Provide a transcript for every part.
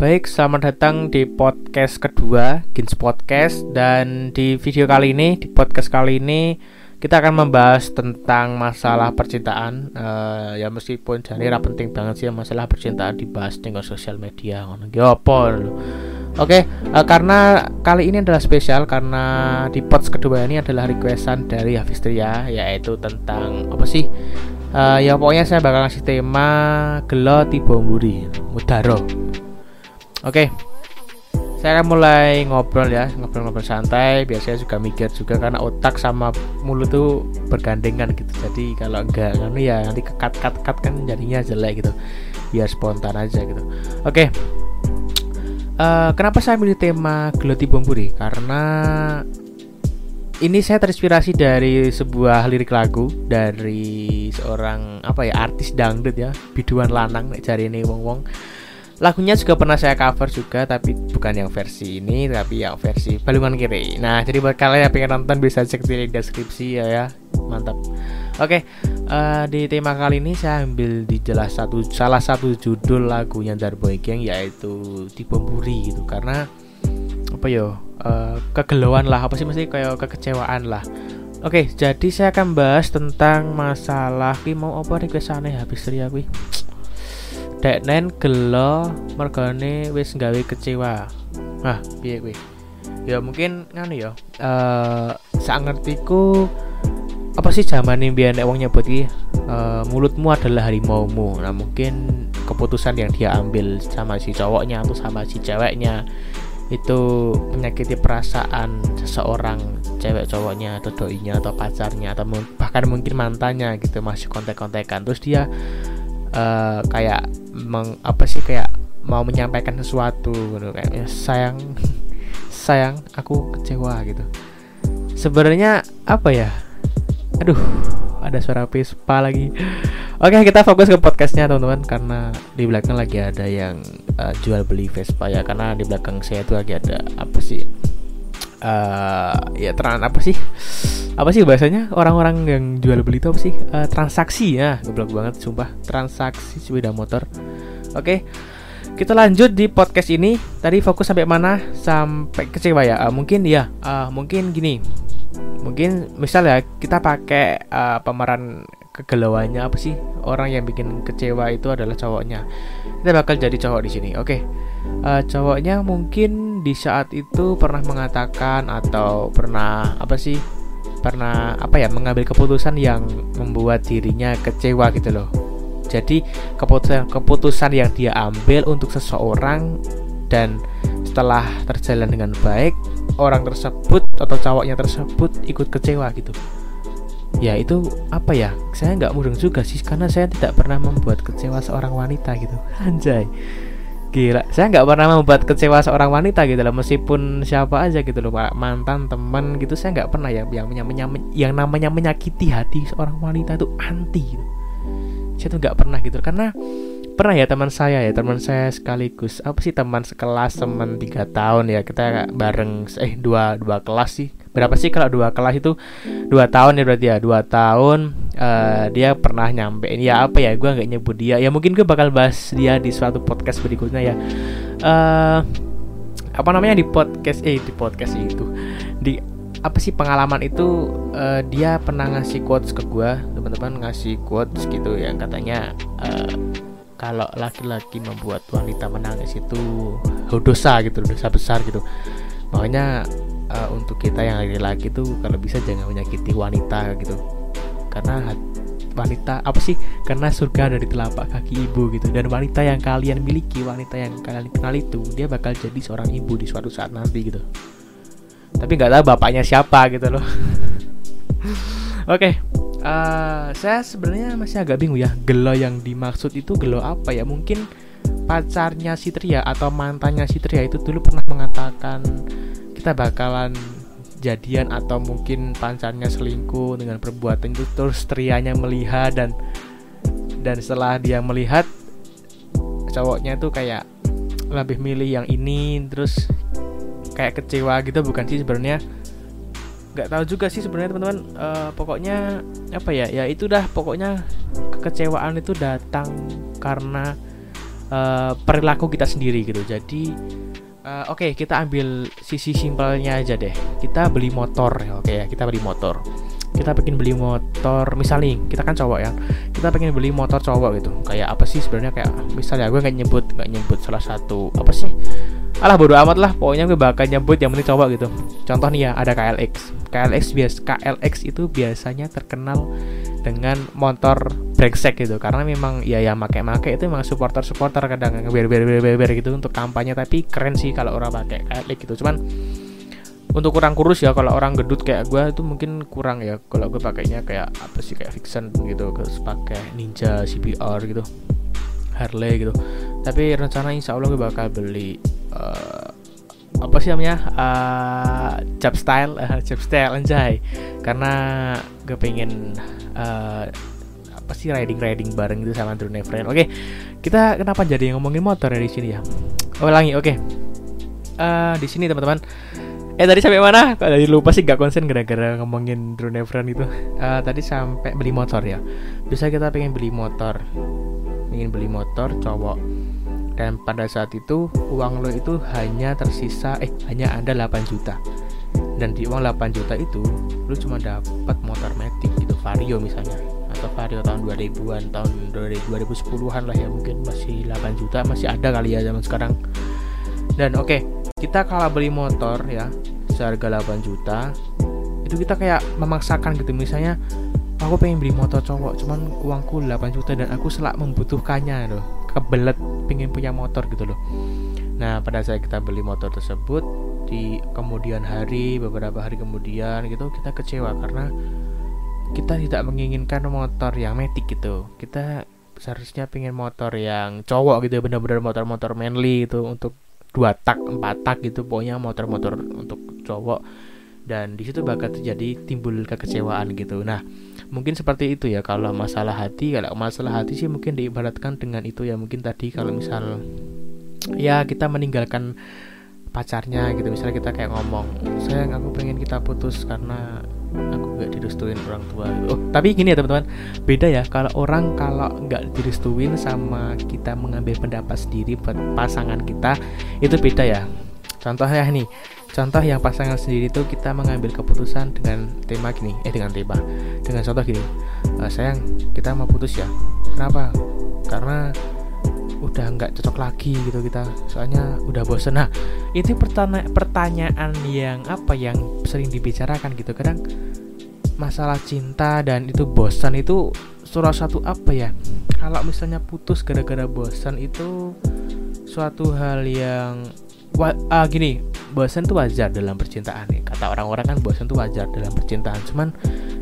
Baik, selamat datang di podcast kedua, Gins Podcast. Dan di video kali ini, di podcast kali ini Kita akan membahas tentang masalah percintaan. Uh, Ya meskipun jadi penting banget sih masalah percintaan dibahas dengan sosial media Ya apa Oke, uh, karena kali ini adalah spesial Karena di podcast kedua ini adalah requestan dari Hafistria Yaitu tentang, apa sih? Uh, ya pokoknya saya bakal ngasih tema gelo tiba muri mudaro Oke. Saya akan mulai ngobrol ya, ngobrol-ngobrol santai. Biasanya juga mikir juga karena otak sama mulut tuh bergandengan gitu. Jadi kalau enggak kan ya nanti kekat-kat-kat kan jadinya jelek gitu. Biar spontan aja gitu. Oke. Uh, kenapa saya milih tema Geloti Bomburi? Karena ini saya terinspirasi dari sebuah lirik lagu dari seorang apa ya artis dangdut ya biduan lanang cari ini wong wong lagunya juga pernah saya cover juga tapi bukan yang versi ini tapi yang versi balungan kiri. Nah jadi buat kalian yang pengen nonton bisa cek di deskripsi ya ya. Mantap. Oke uh, di tema kali ini saya ambil di jelas satu salah satu judul lagunya Darboy Gang yaitu di Bomburi gitu. Karena apa yo uh, kegelauan lah apa sih mesti kayak kekecewaan lah. Oke, jadi saya akan bahas tentang masalah ki mau apa request aneh habis ria kuwi nen gelo mergane wis gawe kecewa. Ah piye kuwi? Ya mungkin nganu ya eh uh, ngertiku apa sih zaman ini biar wong nyebut iki? Uh, mulutmu adalah harimaumu. Nah mungkin keputusan yang dia ambil sama si cowoknya atau sama si ceweknya itu menyakiti perasaan seseorang cewek cowoknya atau doinya atau pacarnya atau bahkan mungkin mantannya gitu masih kontek-kontekan. Terus dia uh, kayak meng, apa sih kayak mau menyampaikan sesuatu gitu kayak ya, sayang sayang aku kecewa gitu. Sebenarnya apa ya? Aduh ada suara Vespa lagi. Oke kita fokus ke podcastnya teman-teman karena di belakang lagi ada yang uh, jual beli Vespa ya karena di belakang saya itu lagi ada apa sih uh, ya terang apa sih? Apa sih bahasanya? Orang-orang yang jual beli itu apa sih? Uh, transaksi. Ya goblok banget sumpah. Transaksi sepeda motor. Oke kita lanjut di podcast ini. Tadi fokus sampai mana? Sampai kecewa ya? Uh, mungkin ya. Uh, mungkin gini. Mungkin misal ya kita pakai uh, pemeran kegelauannya apa sih? Orang yang bikin kecewa itu adalah cowoknya. Kita bakal jadi cowok di sini oke? Okay. uh, cowoknya mungkin di saat itu pernah mengatakan atau pernah apa sih pernah apa ya mengambil keputusan yang membuat dirinya kecewa gitu loh. Jadi keputusan keputusan yang dia ambil untuk seseorang dan setelah terjalan dengan baik orang tersebut atau cowoknya tersebut ikut kecewa gitu. Ya itu apa ya? Saya nggak mudeng juga sih karena saya tidak pernah membuat kecewa seorang wanita gitu. Anjay gila. Saya nggak pernah membuat kecewa seorang wanita gitu loh meskipun siapa aja gitu loh pak. Mantan teman gitu saya nggak pernah ya yang yang, yang namanya menyakiti hati seorang wanita itu anti gitu. saya tuh nggak pernah gitu. Karena pernah ya teman saya ya teman saya sekaligus apa sih teman sekelas teman tiga tahun ya kita bareng eh dua dua kelas sih. Berapa sih kalau dua kelas itu? Dua tahun ya berarti ya dua tahun uh, dia pernah nyampein. Ya apa ya gue nggak nyebut dia. Ya mungkin gue bakal bahas dia di suatu podcast berikutnya ya. Uh, apa namanya di podcast eh di podcast itu. Di apa sih pengalaman itu uh, dia pernah ngasih quotes ke gue teman-teman ngasih quotes gitu yang katanya uh, kalau laki-laki membuat wanita menangis itu dosa gitu dosa besar gitu. Makanya uh, untuk kita yang laki-laki tuh kalau bisa jangan menyakiti wanita gitu. Karena wanita apa sih? Karena surga ada di telapak kaki ibu gitu. Dan wanita yang kalian miliki wanita yang kalian kenal itu dia bakal jadi seorang ibu di suatu saat nanti gitu. Tapi nggak tahu bapaknya siapa gitu loh. Oke. okay. Uh, saya sebenarnya masih agak bingung ya gelo yang dimaksud itu gelo apa ya? Mungkin pacarnya si Tria atau mantannya si Tria itu dulu pernah mengatakan kita bakalan jadian atau mungkin pacarnya selingkuh dengan perbuatan itu terus trianya melihat dan dan setelah dia melihat cowoknya tuh kayak lebih milih yang ini terus kayak kecewa gitu. Bukan sih sebenarnya nggak tahu juga sih sebenarnya teman-teman. Uh, pokoknya apa ya? Ya itu dah pokoknya kekecewaan itu datang karena uh, perilaku kita sendiri gitu. Jadi uh, oke okay, kita ambil sisi simpelnya aja deh. Kita beli motor oke okay, ya. Kita beli motor. Kita pengen beli motor misalnya kita kan cowok ya. Kita pengen beli motor cowok gitu. Kayak apa sih sebenarnya? Kayak misalnya gue nggak nyebut nggak nyebut salah satu apa sih alah bodo amat lah. Pokoknya gue bakal nyebut yang penting cowok gitu. Contoh nih ya ada KLX KLX bias KLX itu biasanya terkenal dengan motor brengsek gitu. Karena memang ya yang make-make itu memang supporter-supporter kadang. Ber ber ber ber gitu untuk kampanye. Tapi keren sih kalau orang pakai KLX gitu. Cuman untuk kurang kurus ya kalau orang gedut kayak gue itu mungkin kurang ya. Kalau gue pakainya kayak apa sih kayak Vixen gitu. Ke pakai Ninja CBR gitu Harley gitu. Tapi rencana insya Allah gue bakal beli uh, apa sih namanya uh, job style uh, job style anjay karena gue pengen uh, apa sih riding riding bareng gitu sama Drew Nevren oke kita kenapa jadi ngomongin motor ya di sini ya oh lagi oke okay. uh, di sini teman-teman Eh tadi sampai mana? Kalau tadi lupa sih gak konsen gara-gara ngomongin drone Efran itu. Uh, tadi sampai beli motor ya. Bisa kita pengen beli motor, ingin beli motor cowok. Dan pada saat itu uang lo itu hanya tersisa, eh hanya ada 8 juta. Dan di uang 8 juta itu lo cuma dapat motor Matic gitu, Vario misalnya atau Vario tahun 2000-an, tahun 2010-an lah ya mungkin masih 8 juta masih ada kali ya zaman sekarang. Dan oke, okay, kita kalau beli motor ya seharga 8 juta itu kita kayak memaksakan gitu misalnya aku pengen beli motor cowok cuman uangku 8 juta dan aku selak membutuhkannya loh kebelet pengen punya motor gitu loh. Nah pada saat kita beli motor tersebut di kemudian hari beberapa hari kemudian gitu kita kecewa karena kita tidak menginginkan motor yang metik gitu. Kita seharusnya pengen motor yang cowok gitu benar-benar motor-motor manly itu untuk dua tak empat tak gitu pokoknya motor-motor untuk cowok. Dan di situ bakal terjadi timbul kekecewaan gitu. Nah mungkin seperti itu ya. Kalau masalah hati kalau masalah hati sih mungkin diibaratkan dengan itu ya. Mungkin tadi kalau misal ya kita meninggalkan pacarnya gitu. Misalnya kita kayak ngomong sayang aku pengen kita putus karena aku gak direstuin orang tua. Oh tapi gini ya teman-teman. Beda ya kalau orang kalau nggak direstuin sama kita mengambil pendapat sendiri buat pasangan kita itu beda ya. Contohnya nih contoh yang pasangan sendiri itu kita mengambil keputusan dengan tema gini eh dengan tema dengan contoh gini. E, sayang kita mau putus ya? Kenapa? Karena udah nggak cocok lagi gitu kita. Soalnya udah bosen. Nah itu pertanya pertanyaan yang apa yang sering dibicarakan gitu. Kadang masalah cinta dan itu bosan itu salah satu apa ya? Kalau misalnya putus gara-gara bosan itu suatu hal yang wah, ah, gini bosan tuh wajar dalam percintaan nih. Kata orang-orang kan bosan tuh wajar dalam percintaan. Cuman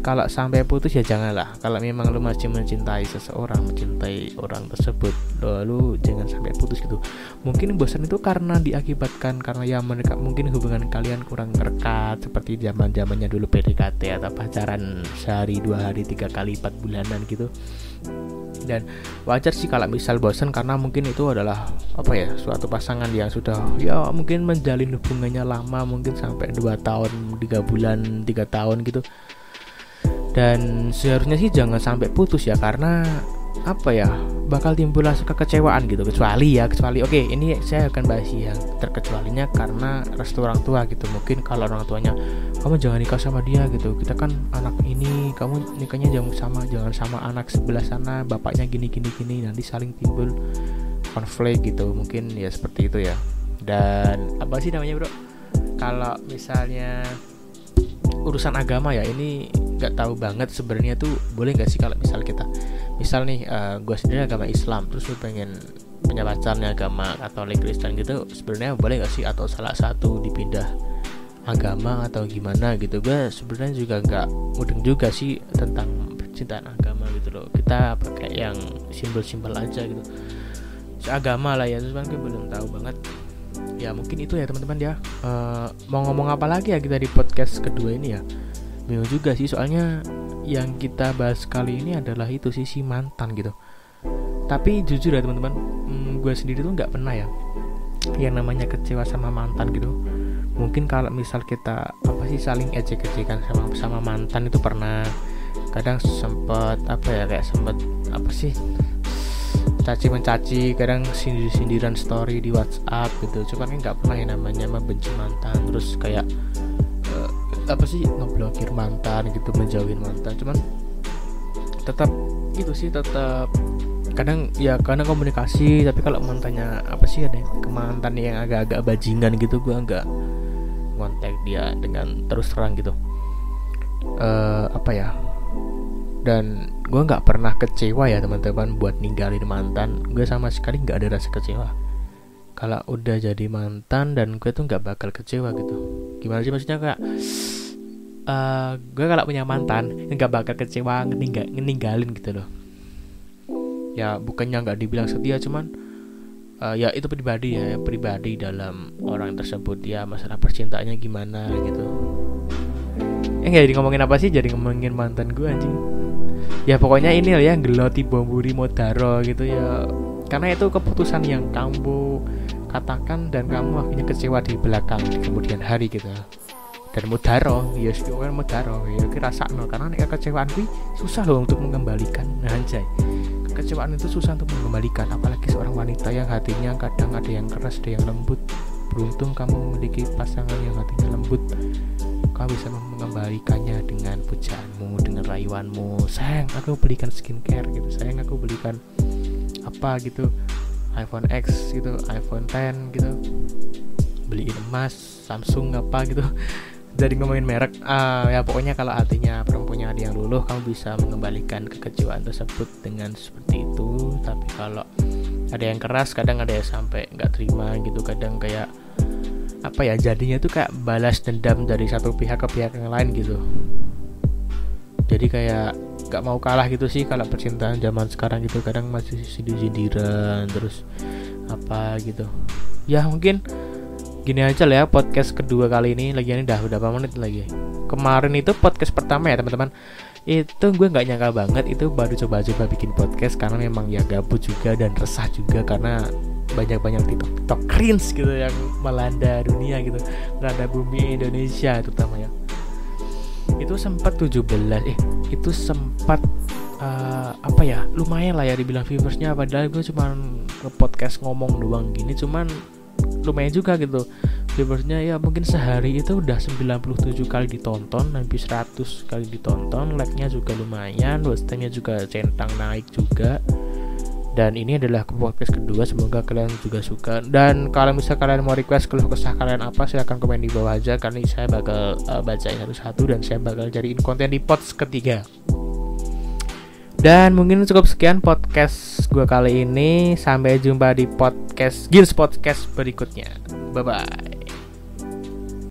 kalau sampai putus ya janganlah. Kalau memang lu masih mencintai seseorang mencintai orang tersebut lalu jangan sampai putus gitu. Mungkin bosan itu karena diakibatkan karena ya mereka mungkin hubungan kalian kurang rekat seperti zaman zamannya dulu PDKT atau pacaran sehari dua hari tiga kali empat bulanan gitu dan wajar sih kalau misal bosan karena mungkin itu adalah apa ya suatu pasangan yang sudah ya mungkin menjalin hubungannya lama mungkin sampai dua tahun tiga bulan tiga tahun gitu. Dan seharusnya sih jangan sampai putus ya karena apa ya bakal timbul rasa kekecewaan gitu. Kecuali ya kecuali oke okay, ini saya akan bahas yang terkecualinya karena restu orang tua gitu. Mungkin kalau orang tuanya kamu jangan nikah sama dia gitu. Kita kan anak ini kamu nikahnya jangan sama jangan sama anak sebelah sana bapaknya gini gini gini. Nanti saling timbul konflik gitu. Mungkin ya seperti itu ya. Dan apa sih namanya bro? Kalau misalnya urusan agama ya ini nggak tahu banget sebenarnya tuh boleh nggak sih kalau misal kita misal nih uh, eh, gue sendiri agama Islam terus gue pengen punya pacarnya agama Katolik Kristen gitu sebenarnya boleh nggak sih? Atau salah satu dipindah agama atau gimana gitu? Gue sebenarnya juga nggak mudeng juga sih tentang percintaan agama gitu loh. Kita pakai yang simbol-simbol aja gitu. Agama lah ya terus kan gue belum tahu banget. Ya mungkin itu ya teman-teman ya. Uh, mau ngomong apa lagi ya kita di podcast kedua ini ya? Bingung juga sih soalnya yang kita bahas kali ini adalah itu sisi mantan gitu. Tapi jujur ya teman-teman hmm, gue sendiri tuh nggak pernah ya yang namanya kecewa sama mantan gitu. Mungkin kalau misal kita apa sih saling ejek-ejekan sama sama mantan itu pernah. Kadang sempet apa ya kayak sempet apa sih caci mencaci kadang sindir sindiran story di WhatsApp gitu. Cuman kan nggak pernah yang namanya membenci mantan. Terus kayak apa sih ngeblokir mantan gitu menjauhin mantan cuman tetap gitu sih tetap kadang ya kadang komunikasi tapi kalau mantannya apa sih ada yang ke yang agak-agak bajingan gitu gue nggak kontak dia dengan terus terang gitu. Uh, apa ya dan gue nggak pernah kecewa ya teman-teman buat ninggalin mantan gue sama sekali nggak ada rasa kecewa. Kalau udah jadi mantan dan gue tuh nggak bakal kecewa gitu. Gimana sih maksudnya kayak uh, gue kalau punya mantan nggak bakal kecewa ngetinggal, ninggalin gitu loh. Ya bukannya nggak dibilang setia cuman uh, ya itu pribadi ya pribadi dalam orang tersebut. Ya masalah percintaannya gimana gitu. Eh jadi ngomongin apa sih jadi ngomongin mantan gue anjing. Ya pokoknya ini ya geloti bomburi modaro gitu ya. Karena itu keputusan yang kamu katakan dan kamu akhirnya kecewa di belakang di kemudian hari gitu dan mudaro ya sih kan mudaro ya kira no karena nek kecewaan gue susah loh untuk mengembalikan. Nah anjay. Kekecewaan itu susah untuk mengembalikan apalagi seorang wanita yang hatinya kadang ada yang keras ada yang lembut. Beruntung kamu memiliki pasangan yang hatinya lembut. Kau bisa mengembalikannya dengan pujaanmu dengan rayuanmu. Sayang aku belikan skincare gitu. Sayang aku belikan apa gitu iPhone X gitu iPhone 10 gitu. Beliin emas Samsung apa gitu dari ngomongin merek uh, ya pokoknya kalau hatinya perempuannya ada yang luluh kamu bisa mengembalikan kekecewaan tersebut dengan seperti itu. Tapi kalau ada yang keras kadang ada yang sampai nggak terima gitu. Kadang kayak apa ya jadinya tuh kayak balas dendam dari satu pihak ke pihak yang lain gitu. Jadi kayak gak mau kalah gitu sih kalau percintaan zaman sekarang gitu. Kadang masih sindir-sindiran terus apa gitu. Ya mungkin gini aja lah ya podcast kedua kali ini lagi ini udah udah berapa menit lagi? Kemarin itu podcast pertama ya teman-teman. Itu gue nggak nyangka banget itu baru coba-coba bikin podcast karena memang ya gabut juga dan resah juga karena banyak-banyak TikTok, TikTok cringe gitu yang melanda dunia gitu melanda bumi Indonesia terutama ya. Itu sempat 17 eh itu sempat uh, apa ya lumayan lah ya dibilang viewersnya padahal gue cuma ke podcast ngomong doang gini cuman lumayan juga gitu. Viewersnya ya mungkin sehari itu udah 97 kali ditonton hampir 100 kali ditonton like-nya juga lumayan watch time-nya juga centang naik juga. Dan ini adalah podcast kedua semoga kalian juga suka. Dan kalau misalnya kalian mau request keluh kesah kalian apa silahkan komen di bawah aja karena saya bakal uh, bacain satu-satu dan saya bakal cariin konten di pods ketiga dan mungkin cukup sekian podcast gue kali ini. Sampai jumpa di podcast Gils Podcast berikutnya. Bye bye